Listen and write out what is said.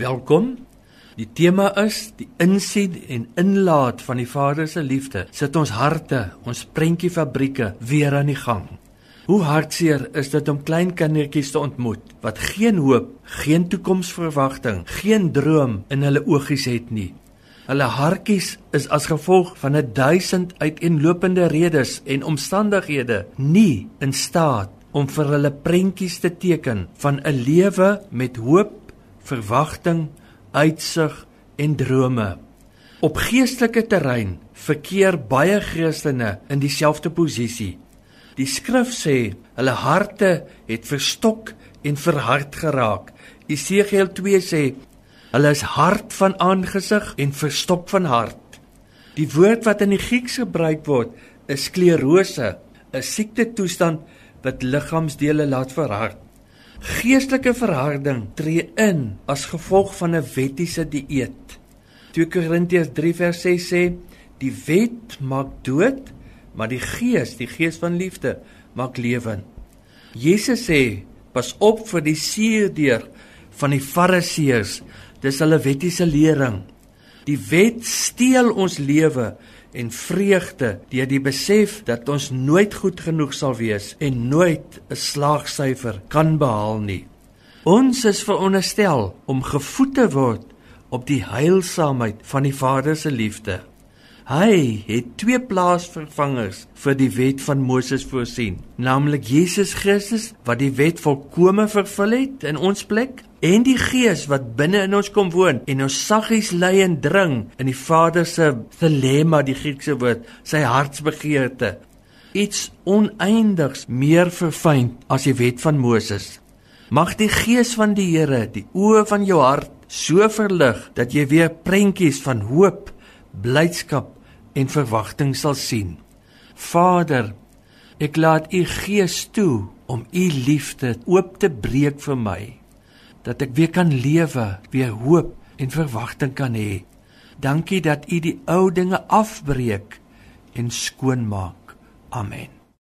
Welkom. Die tema is die insien en inlaat van die Vader se liefde. Sit ons harte, ons prentjiefabrieke weer aan die gang. Hoe hartseer is dit om klein kindertjies te ontmoet wat geen hoop, geen toekomsverwagting, geen droom in hulle oogies het nie. Hulle hartjies is as gevolg van 'n duisend uiteenlopende redes en omstandighede nie in staat om vir hulle prentjies te teken van 'n lewe met hoop, verwagting, uitsig en drome. Op geestelike terrein verkeer baie Christene in dieselfde posisie. Die skrif sê hulle harte het verstok en verhard geraak. Esegiel 2 sê hulle is hard van aangesig en verstok van hart. Die woord wat in die Grieks gebruik word is sklerose, 'n siekte toestand wat liggaamsdele laat verhard. Geestelike verharding tree in as gevolg van 'n wettiese dieet. 2 Korintiërs 3 vers 6 sê die wet maak dood, maar die gees, die gees van liefde, maak lewend. Jesus sê pas op vir die suurdeur van die fariseërs. Dis hulle wettiese lering. Die wet steel ons lewe en vreugde deur die besef dat ons nooit goed genoeg sal wees en nooit 'n slaagsyfer kan behaal nie. Ons is veronderstel om gevoed te word op die heilsaamheid van die Vader se liefde. Hy het twee plaasvervangers vir die wet van Moses voorsien, naamlik Jesus Christus wat die wet volkome vervul het in ons plek en die Gees wat binne in ons kom woon en ons saggies lei en dring in die Vader se thelema die Griekse woord sy hartsbegeerte. Iets oneindigs meer verfyn as die wet van Moses. Mag die Gees van die Here die oë van jou hart so verlig dat jy weer prentjies van hoop blydskap en verwagting sal sien Vader ek laat u Gees toe om u liefde oop te breek vir my dat ek weer kan lewe, weer hoop en verwagting kan hê. Dankie dat U die ou dinge afbreek en skoon maak. Amen.